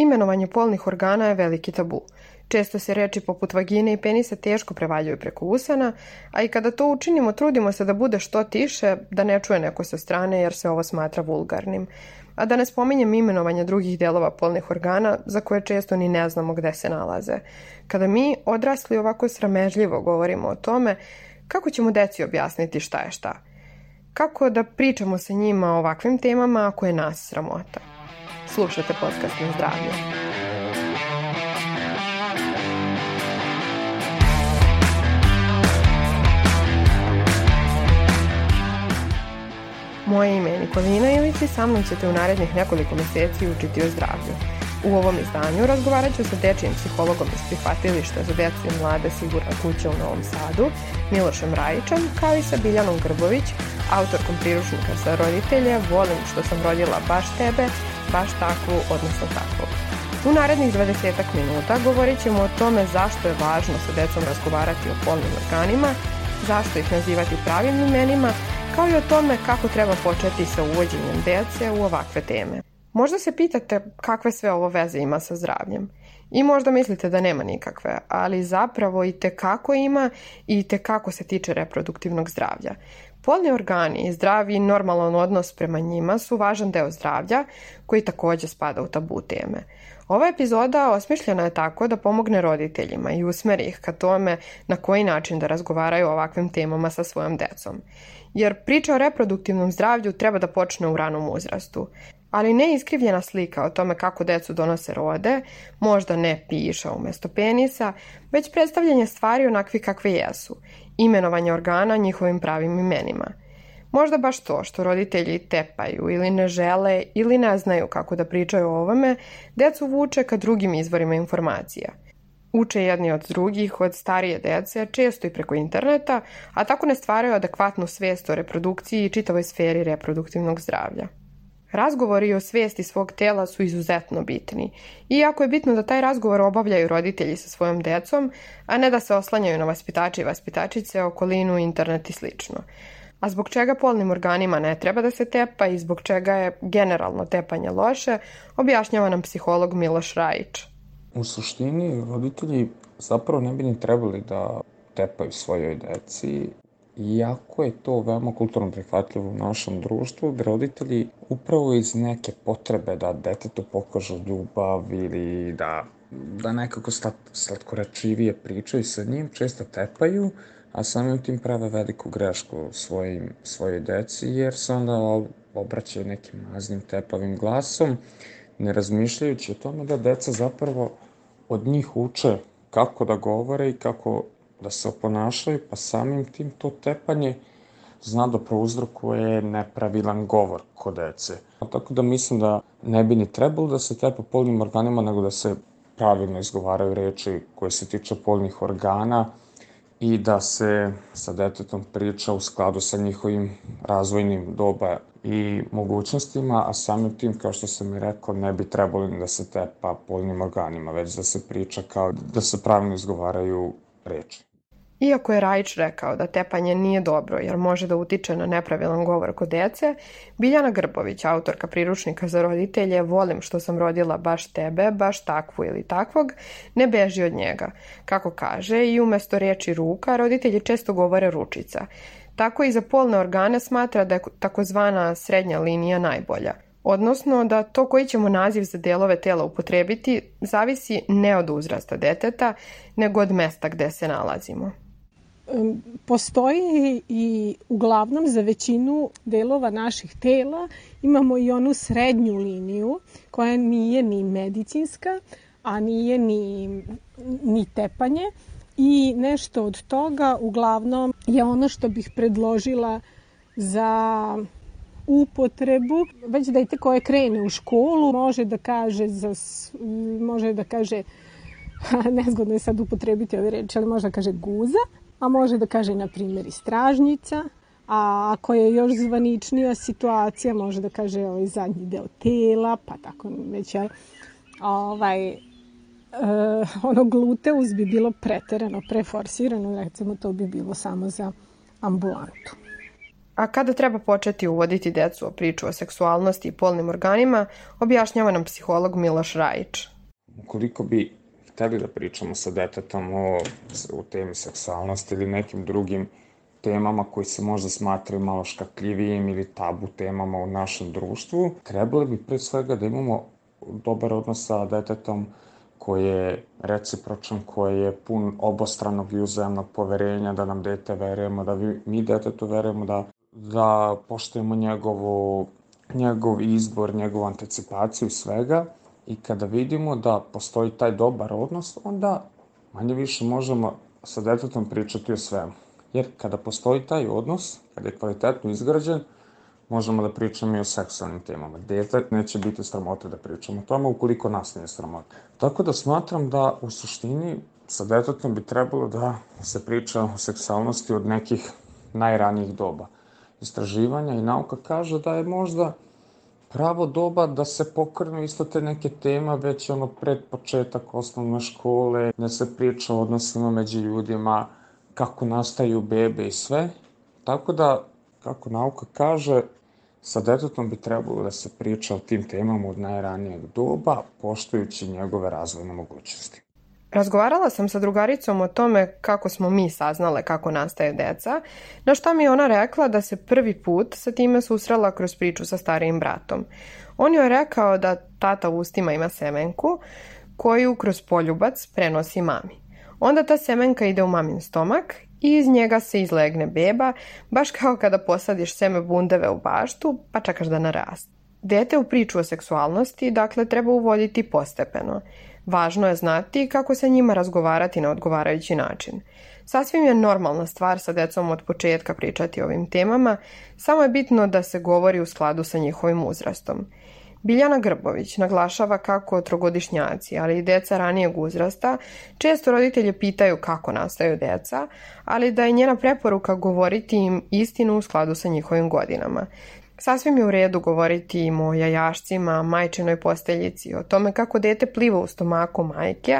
Imenovanje polnih organa je veliki tabu. Često se reči poput vagine i penisa teško prevaljuju preko usana, a i kada to učinimo trudimo se da bude što tiše, da ne čuje neko sa strane jer se ovo smatra vulgarnim. A da ne spominjem imenovanje drugih delova polnih organa za koje često ni ne znamo gde se nalaze. Kada mi, odrasli, ovako sramežljivo govorimo o tome, kako ćemo deci objasniti šta je šta? Kako da pričamo sa njima o ovakvim temama ako je nas sramota? Slušate podcast na zdravlje. Moje ime je Nikolina Ilić i sa mnom ćete u narednih nekoliko meseci učiti o zdravlju. U ovom izdanju razgovarat ću sa dečijim psihologom iz prihvatilišta za decu i mlade Sigurna kuća u Novom Sadu, Milošem Rajićem, kao i sa Biljanom Grbović, autorkom priručnika za roditelje Volim što sam rodila baš tebe, baš takvu, odnosno takvu. U narednih 20 minuta govorit ćemo o tome zašto je važno sa decom razgovarati o polnim organima, zašto ih nazivati pravim imenima, kao i o tome kako treba početi sa uvođenjem dece u ovakve teme. Možda se pitate kakve sve ovo veze ima sa zdravljem. I možda mislite da nema nikakve, ali zapravo i tekako ima i tekako se tiče reproduktivnog zdravlja. Polni organi i zdravi i normalan odnos prema njima su važan deo zdravlja koji takođe spada u tabu teme. Ova epizoda osmišljena je tako da pomogne roditeljima i usmeri ih ka tome na koji način da razgovaraju o ovakvim temama sa svojom decom. Jer priča o reproduktivnom zdravlju treba da počne u ranom uzrastu ali ne iskrivljena slika o tome kako decu donose rode, možda ne piša umesto penisa, već predstavljanje stvari onakvi kakve jesu, imenovanje organa njihovim pravim imenima. Možda baš to što roditelji tepaju ili ne žele ili ne znaju kako da pričaju o ovome, decu vuče ka drugim izvorima informacija. Uče jedni od drugih, od starije dece, često i preko interneta, a tako ne stvaraju adekvatnu svest o reprodukciji i čitavoj sferi reproduktivnog zdravlja. Razgovori o svijesti svog tela su izuzetno bitni. Iako je bitno da taj razgovor obavljaju roditelji sa svojom decom, a ne da se oslanjaju na vaspitače i vaspitačice, okolinu, internet i slično. A zbog čega polnim organima ne treba da se tepa i zbog čega je generalno tepanje loše, objašnjava nam psiholog Miloš Rajić. U suštini, roditelji zapravo ne bi ni trebali da tepaju svojoj deci, Iako je to veoma kulturno prihvatljivo u našem društvu, gde roditelji upravo iz neke potrebe da detetu pokažu ljubav ili da, da nekako slat, slatkoračivije pričaju sa njim, često tepaju, a samim tim prave veliku grešku svojim, svojoj deci, jer se onda obraćaju nekim maznim tepavim glasom, ne razmišljajući o tome da deca zapravo od njih uče kako da govore i kako da se oponašaju, pa samim tim to tepanje zna da prouzrokuje nepravilan govor kod dece. Tako da mislim da ne bi ni trebalo da se tepa polnim organima, nego da se pravilno izgovaraju reči koje se tiče polnih organa i da se sa detetom priča u skladu sa njihovim razvojnim doba i mogućnostima, a samim tim, kao što sam i rekao, ne bi trebalo da se tepa polnim organima, već da se priča kao da se pravilno izgovaraju reči. Iako je Rajić rekao da tepanje nije dobro jer može da utiče na nepravilan govor kod dece, Biljana Grbović, autorka priručnika za roditelje Volim što sam rodila baš tebe, baš takvu ili takvog, ne beži od njega. Kako kaže, i umesto reči ruka, roditelji često govore ručica. Tako i za polne organe smatra da je takozvana srednja linija najbolja. Odnosno da to koji ćemo naziv za delove tela upotrebiti zavisi ne od uzrasta deteta, nego od mesta gde se nalazimo postoji i uglavnom za većinu delova naših tela imamo i onu srednju liniju koja nije ni medicinska, a nije ni, ni tepanje i nešto od toga uglavnom je ono što bih predložila za upotrebu. Već dete koje krene u školu može da kaže za, može da kaže nezgodno je sad upotrebiti ove reči, ali može da kaže guza, a može da kaže, na primjer, i stražnica, a ako je još zvaničnija situacija, može da kaže ovaj zadnji deo tela, pa tako već, jel, ovaj, e, ono gluteus bi bilo preterano, preforsirano, recimo to bi bilo samo za ambulantu. A kada treba početi uvoditi decu o priču o seksualnosti i polnim organima, objašnjava nam psiholog Miloš Rajić. Ukoliko bi hteli da pričamo sa detetom o, o temi seksualnosti ili nekim drugim temama koji se možda smatraju malo škakljivijim ili tabu temama u našem društvu, trebali bi pre svega da imamo dobar odnos sa detetom koji je recipročan, koji je pun obostranog i uzajemnog poverenja, da nam dete verujemo, da mi detetu verujemo, da, da poštujemo njegovu, njegov izbor, njegovu anticipaciju i svega. I kada vidimo da postoji taj dobar odnos, onda manje više možemo sa detetom pričati o svemu. Jer kada postoji taj odnos, kada je kvalitetno izgrađen, možemo da pričamo i o seksualnim temama. Dete neće biti sramote da pričamo o tome ukoliko nas nije sramota. Tako da smatram da u suštini sa detetom bi trebalo da se priča o seksualnosti od nekih najranijih doba. Istraživanja i nauka kaže da je možda pravo doba da se pokrenu isto te neke tema već ono pred početak osnovne škole, da se priča o odnosima među ljudima, kako nastaju bebe i sve. Tako da, kako nauka kaže, sa detetom bi trebalo da se priča o tim temama od najranijeg doba, poštujući njegove razvojne mogućnosti. Razgovarala sam sa drugaricom o tome kako smo mi saznale kako nastaje deca, na šta mi je ona rekla da se prvi put sa time susrela kroz priču sa starijim bratom. On joj je rekao da tata u ustima ima semenku koju kroz poljubac prenosi mami. Onda ta semenka ide u mamin stomak i iz njega se izlegne beba, baš kao kada posadiš seme bundeve u baštu pa čekaš da naraste. Dete u priču o seksualnosti, dakle, treba uvoditi postepeno. Važno je znati kako se njima razgovarati na odgovarajući način. Sasvim je normalna stvar sa decom od početka pričati o ovim temama, samo je bitno da se govori u skladu sa njihovim uzrastom. Biljana Grbović naglašava kako trogodišnjaci, ali i deca ranijeg uzrasta, često roditelje pitaju kako nastaju deca, ali da je njena preporuka govoriti im istinu u skladu sa njihovim godinama. Sasvim je u redu govoriti im o jajašcima, majčinoj posteljici, o tome kako dete pliva u stomaku majke,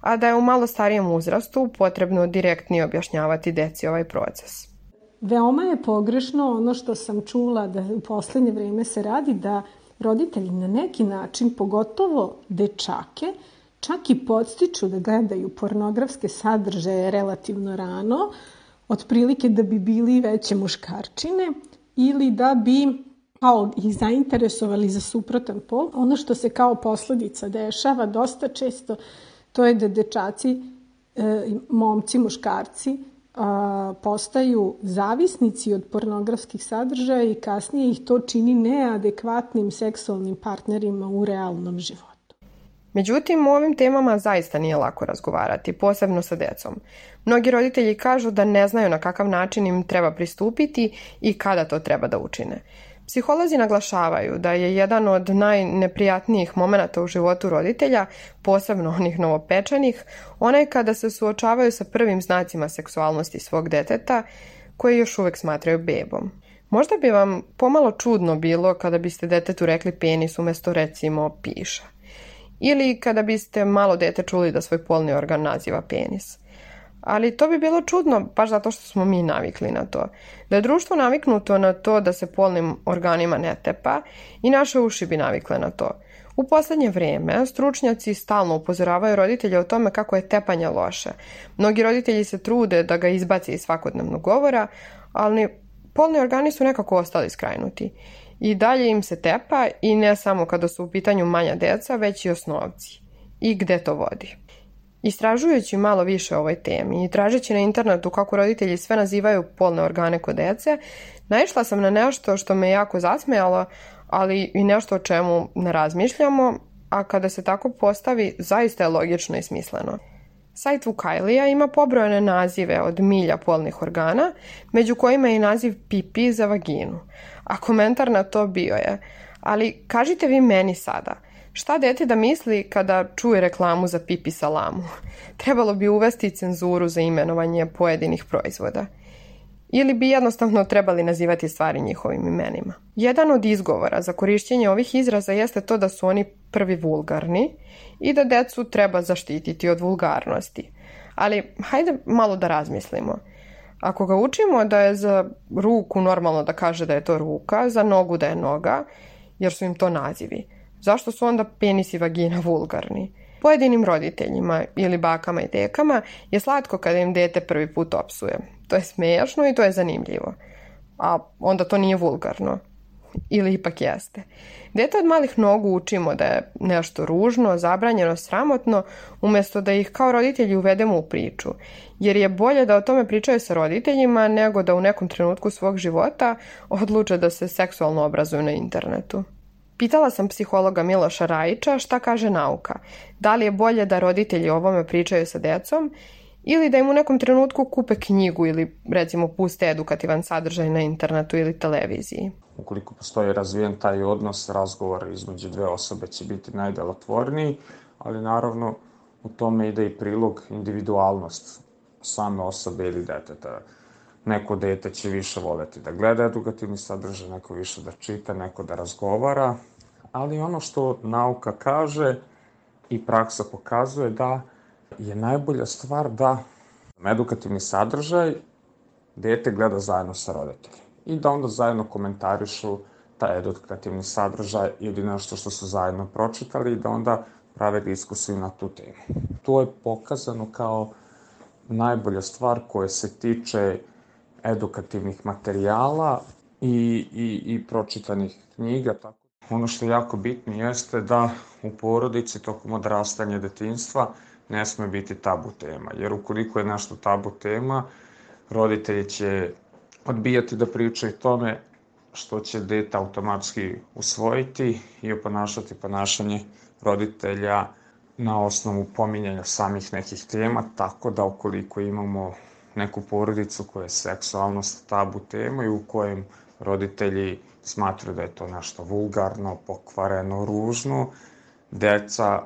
a da je u malo starijem uzrastu potrebno direktnije objašnjavati deci ovaj proces. Veoma je pogrešno ono što sam čula da u poslednje vreme se radi da roditelji na neki način, pogotovo dečake, čak i podstiču da gledaju pornografske sadržaje relativno rano, otprilike da bi bili veće muškarčine ili da bi kao i zainteresovali za suprotan pol. Ono što se kao posledica dešava dosta često, to je da dečaci, e, momci, muškarci, a, postaju zavisnici od pornografskih sadržaja i kasnije ih to čini neadekvatnim seksualnim partnerima u realnom životu. Međutim, o ovim temama zaista nije lako razgovarati, posebno sa decom. Mnogi roditelji kažu da ne znaju na kakav način im treba pristupiti i kada to treba da učine. Psiholozi naglašavaju da je jedan od najneprijatnijih momenta u životu roditelja, posebno onih novopečanih, onaj kada se suočavaju sa prvim znacima seksualnosti svog deteta, koje još uvek smatraju bebom. Možda bi vam pomalo čudno bilo kada biste detetu rekli penis umesto recimo piša. Ili kada biste malo dete čuli da svoj polni organ naziva penis. Ali to bi bilo čudno baš zato što smo mi navikli na to. Da je društvo naviknuto na to da se polnim organima ne tepa i naše uši bi navikle na to. U poslednje vreme stručnjaci stalno upozoravaju roditelje o tome kako je tepanje loše. Mnogi roditelji se trude da ga izbaci iz svakodnevnog govora, ali polni organi su nekako ostali skrajnuti. I dalje im se tepa i ne samo kada su u pitanju manja deca, već i osnovci. I gde to vodi? Istražujući malo više o ovoj temi i tražeći na internetu kako roditelji sve nazivaju polne organe kod dece, naišla sam na nešto što me jako zasmejalo, ali i nešto o čemu ne razmišljamo, a kada se tako postavi, zaista je logično i smisleno. Sajt Vukajlija ima pobrojane nazive od milja polnih organa, među kojima je i naziv pipi za vaginu. A komentar na to bio je, ali kažite vi meni sada – Šta dete da misli kada čuje reklamu za pipi salamu? Trebalo bi uvesti cenzuru za imenovanje pojedinih proizvoda. Ili bi jednostavno trebali nazivati stvari njihovim imenima. Jedan od izgovora za korišćenje ovih izraza jeste to da su oni prvi vulgarni i da decu treba zaštititi od vulgarnosti. Ali hajde malo da razmislimo. Ako ga učimo da je za ruku normalno da kaže da je to ruka, za nogu da je noga, jer su im to nazivi, zašto su onda penis i vagina vulgarni? Pojedinim roditeljima ili bakama i tekama je slatko kada im dete prvi put opsuje. To je smešno i to je zanimljivo. A onda to nije vulgarno. Ili ipak jeste. Dete od malih nogu učimo da je nešto ružno, zabranjeno, sramotno, umesto da ih kao roditelji uvedemo u priču. Jer je bolje da o tome pričaju sa roditeljima nego da u nekom trenutku svog života odluče da se seksualno obrazuju na internetu. Pitala sam psihologa Miloša Rajića šta kaže nauka. Da li je bolje da roditelji o ovome pričaju sa decom ili da im u nekom trenutku kupe knjigu ili recimo puste edukativan sadržaj na internetu ili televiziji. Ukoliko postoji razvijen taj odnos, razgovor između dve osobe će biti najdelotvorniji, ali naravno u tome ide i prilog individualnost same osobe ili deteta. Neko dete će više voleti da gleda edukativni sadržaj, neko više da čita, neko da razgovara, ali ono što nauka kaže i praksa pokazuje da je najbolja stvar da edukativni sadržaj dete gleda zajedno sa roditeljima i da onda zajedno komentarišu taj edukativni sadržaj ili nešto što su zajedno pročitali i da onda prave diskusiju na tu temu. To je pokazano kao najbolja stvar koja se tiče edukativnih materijala i, i, i pročitanih knjiga. Tako. Ono što je jako bitno jeste da u porodici tokom odrastanja detinstva ne sme biti tabu tema, jer ukoliko je nešto tabu tema, roditelji će odbijati da pričaju tome što će dete automatski usvojiti i oponašati ponašanje roditelja na osnovu pominjanja samih nekih tema, tako da ukoliko imamo neku porodicu koja je seksualnost tabu tema i u kojem roditelji smatruju da je to nešto vulgarno, pokvareno, ružno, deca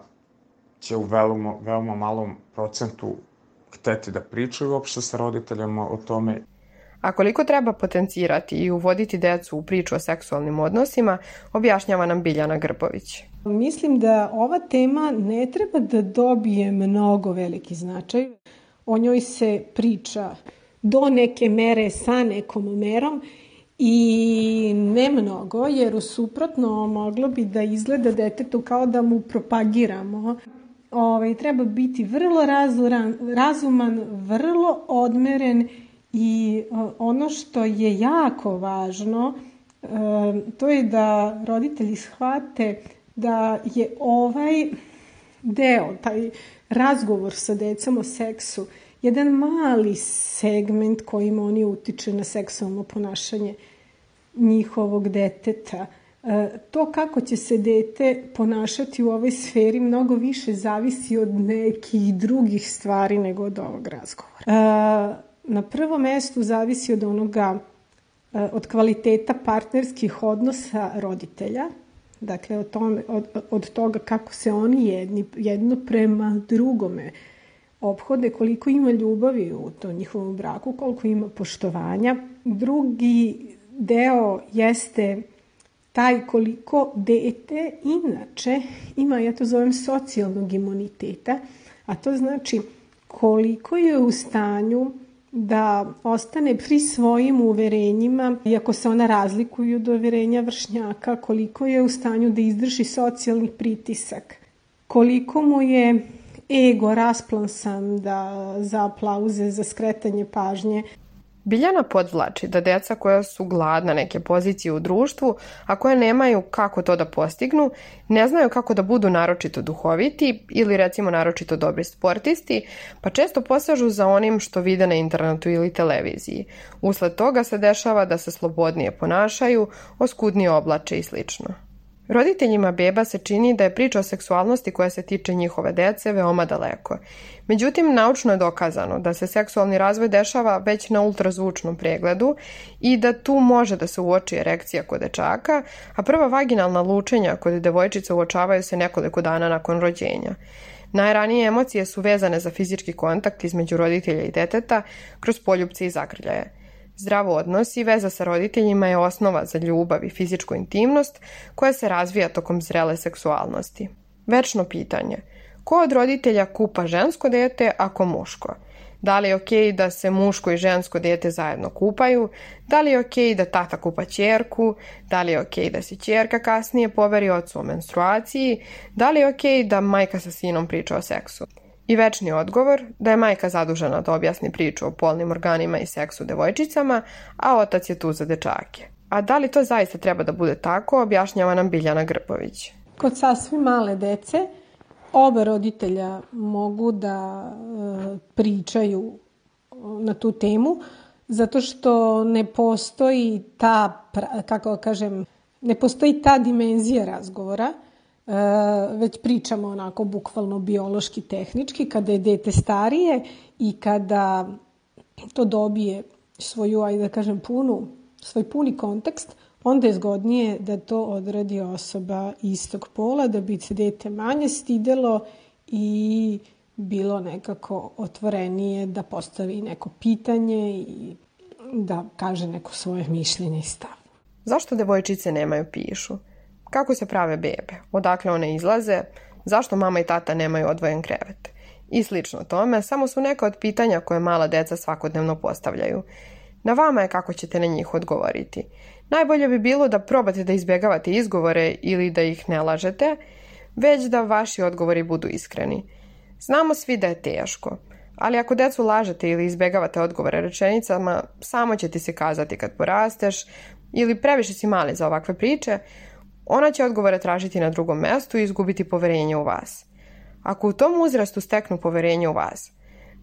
će u veoma, veoma malom procentu hteti da pričaju uopšte sa roditeljama o tome. A koliko treba potencirati i uvoditi decu u priču o seksualnim odnosima, objašnjava nam Biljana Grbović. Mislim da ova tema ne treba da dobije mnogo veliki značaj. O njoj se priča do neke mere sa nekom merom i ne mnogo, jer u suprotno moglo bi da izgleda detetu kao da mu propagiramo ovaj, treba biti vrlo razuran, razuman, vrlo odmeren i ono što je jako važno, to je da roditelji shvate da je ovaj deo, taj razgovor sa decom o seksu, jedan mali segment kojim oni utiče na seksualno ponašanje njihovog deteta. E, to kako će se dete ponašati u ovoj sferi mnogo više zavisi od nekih drugih stvari nego od ovog razgovora. E, na prvom mestu zavisi od onoga, e, od kvaliteta partnerskih odnosa roditelja, dakle od, tome, od, od toga kako se oni jedni, jedno prema drugome obhode, koliko ima ljubavi u tom njihovom braku, koliko ima poštovanja. Drugi deo jeste taj koliko dete inače ima, ja to zovem socijalnog imuniteta, a to znači koliko je u stanju da ostane pri svojim uverenjima, iako se ona razlikuju od uverenja vršnjaka, koliko je u stanju da izdrži socijalni pritisak, koliko mu je ego rasplansan da, za aplauze, za skretanje pažnje, Biljana podvlači da deca koja su gladna neke pozicije u društvu, a koje nemaju kako to da postignu, ne znaju kako da budu naročito duhoviti ili recimo naročito dobri sportisti, pa često posežu za onim što vide na internetu ili televiziji. Usled toga se dešava da se slobodnije ponašaju, oskudnije oblače i slično. Roditeljima beba se čini da je priča o seksualnosti koja se tiče njihove dece veoma daleko. Međutim, naučno je dokazano da se seksualni razvoj dešava već na ultrazvučnom pregledu i da tu može da se uoči erekcija kod dečaka, a prva vaginalna lučenja kod devojčica uočavaju se nekoliko dana nakon rođenja. Najranije emocije su vezane za fizički kontakt između roditelja i deteta kroz poljubce i zagrljaje. Zdrav odnos i veza sa roditeljima je osnova za ljubav i fizičku intimnost koja se razvija tokom zrele seksualnosti. Večno pitanje. Ko od roditelja kupa žensko dete, ako muško? Da li je okej okay da se muško i žensko dete zajedno kupaju? Da li je okej okay da tata kupa čerku? Da li je okej okay da se čerka kasnije poveri ocu o menstruaciji? Da li je okej da majka sa sinom priča o seksu? I večni odgovor da je majka zadužena da objasni priču o polnim organima i seksu devojčicama, a otac je tu za dečake. A da li to zaista treba da bude tako, objašnjava nam Biljana Grpović. Kod sasvim male dece oba roditelja mogu da e, pričaju na tu temu, zato što ne postoji ta, kako da kažem, ne postoji ta dimenzija razgovora, e, već pričamo onako bukvalno biološki, tehnički, kada je dete starije i kada to dobije svoju, ajde da kažem, punu, svoj puni kontekst, onda je zgodnije da to odradi osoba istog pola, da bi se dete manje stidelo i bilo nekako otvorenije da postavi neko pitanje i da kaže neko svoje mišljenje i stav. Zašto devojčice nemaju pišu? Kako se prave bebe? Odakle one izlaze? Zašto mama i tata nemaju odvojen krevet? I slično tome, samo su neka od pitanja koje mala deca svakodnevno postavljaju. Na vama je kako ćete na njih odgovoriti. Najbolje bi bilo da probate da izbjegavate izgovore ili da ih ne lažete, već da vaši odgovori budu iskreni. Znamo svi da je teško, ali ako decu lažete ili izbjegavate odgovore rečenicama, samo će ti se kazati kad porasteš ili previše si mali za ovakve priče, ona će odgovore tražiti na drugom mestu i izgubiti poverenje u vas. Ako u tom uzrastu steknu poverenje u vas,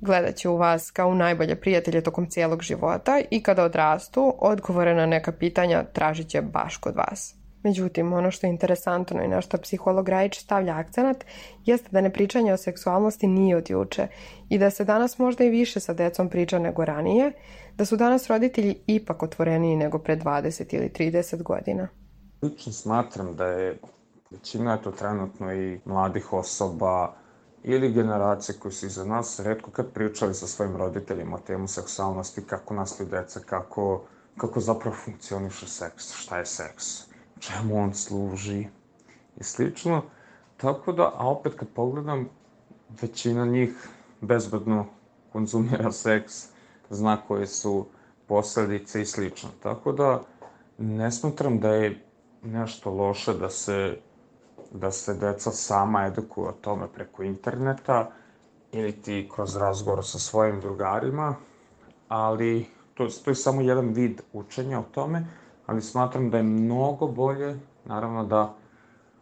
gledat će u vas kao u najbolje prijatelje tokom cijelog života i kada odrastu, odgovore na neka pitanja tražit će baš kod vas. Međutim, ono što je interesantno i na što psiholog Rajić stavlja akcenat jeste da nepričanje o seksualnosti nije od juče i da se danas možda i više sa decom priča nego ranije, da su danas roditelji ipak otvoreniji nego pre 20 ili 30 godina. Lično smatram da je većina to trenutno i mladih osoba ili generacije koji su iza nas redko kad pričali sa svojim roditeljima o temu seksualnosti, kako nastaju deca, kako, kako zapravo funkcioniše seks, šta je seks, čemu on služi i slično. Tako da, a opet kad pogledam, većina njih bezbedno konzumira seks, zna koje su posledice i slično. Tako da, ne smatram da je nešto loše da se da se deca sama edukuju o tome preko interneta ili ti kroz razgovor sa svojim drugarima, ali to, to je samo jedan vid učenja o tome, ali smatram da je mnogo bolje, naravno da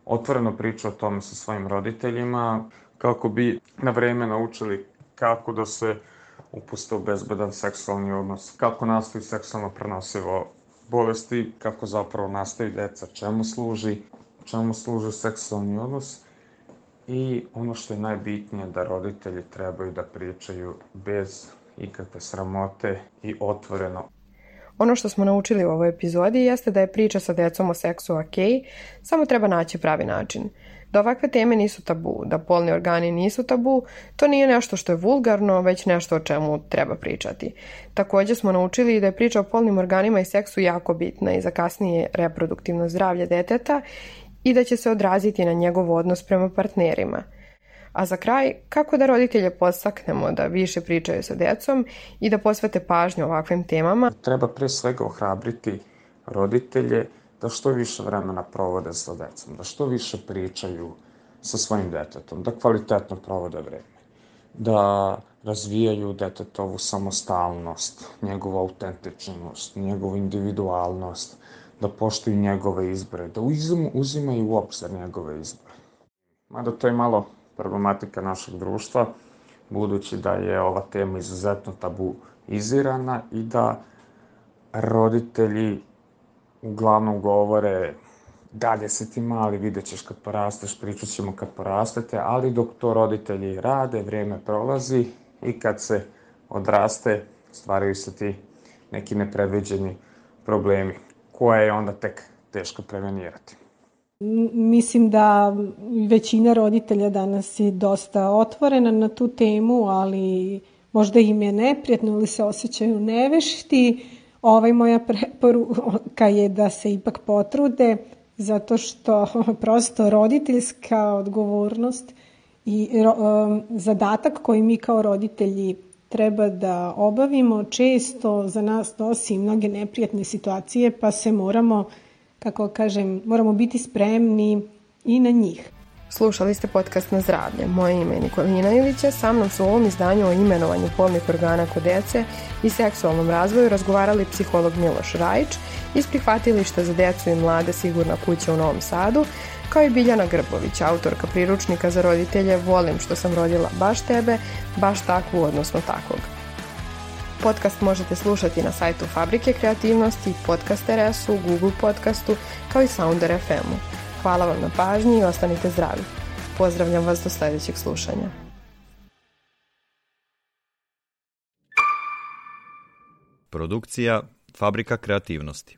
otvoreno priča o tome sa svojim roditeljima, kako bi na vreme naučili kako da se upuste u bezbedan seksualni odnos, kako nastavi seksualno prenosivo bolesti, kako zapravo nastavi deca, čemu služi, čemu služi seksualni odnos i ono što je najbitnije da roditelji trebaju da pričaju bez ikakve sramote i otvoreno. Ono što smo naučili u ovoj epizodi jeste da je priča sa decom o seksu ok, samo treba naći pravi način. Da ovakve teme nisu tabu, da polni organi nisu tabu, to nije nešto što je vulgarno, već nešto o čemu treba pričati. Takođe smo naučili da je priča o polnim organima i seksu jako bitna i za kasnije reproduktivno zdravlje deteta i da će se odraziti na njegov odnos prema partnerima. A za kraj, kako da roditelje podstaknemo da više pričaju sa decom i da posvete pažnju ovakvim temama? Treba pre svega ohrabriti roditelje da što više vremena provode sa decom, da što više pričaju sa svojim detetom, da kvalitetno provode vreme, da razvijaju detetovu samostalnost, njegovu autentičnost, njegovu individualnost, da poštuju njegove izbore, da uzim, uzimaju u obzir njegove izbore. Mada to je malo problematika našeg društva, budući da je ova tema izuzetno tabuizirana i da roditelji uglavnom govore dalje se ti mali, vidjet ćeš kad porasteš, pričat ćemo kad porastete, ali dok to roditelji rade, vreme prolazi i kad se odraste, stvaraju se ti neki nepredviđeni problemi koje je onda tek teško prevenirati. Mislim da većina roditelja danas je dosta otvorena na tu temu, ali možda im je neprijatno ili se osjećaju nevešti. Ovaj moja preporuka je da se ipak potrude, zato što prosto roditeljska odgovornost i um, zadatak koji mi kao roditelji treba da obavimo često za nas nosi mnoge neprijatne situacije pa se moramo, kako kažem, moramo biti spremni i na njih. Slušali ste podcast na zdravlje. Moje ime je Nikolina Ilića. Sa mnom su u ovom izdanju o imenovanju polnih organa kod dece i seksualnom razvoju razgovarali psiholog Miloš Rajić iz prihvatilišta za decu i mlade Sigurna kuća u Novom Sadu, kao i Biljana Grbović, autorka priručnika za roditelje Volim što sam rodila baš tebe, baš takvu, odnosno takvog. Podcast možete slušati na sajtu Fabrike kreativnosti, Podcast RS-u, Google podcastu, kao i Sounder FM-u. Hvala vam na pažnji i ostanite zdravi. Pozdravljam vas do sledećeg slušanja. Produkcija Fabrika kreativnosti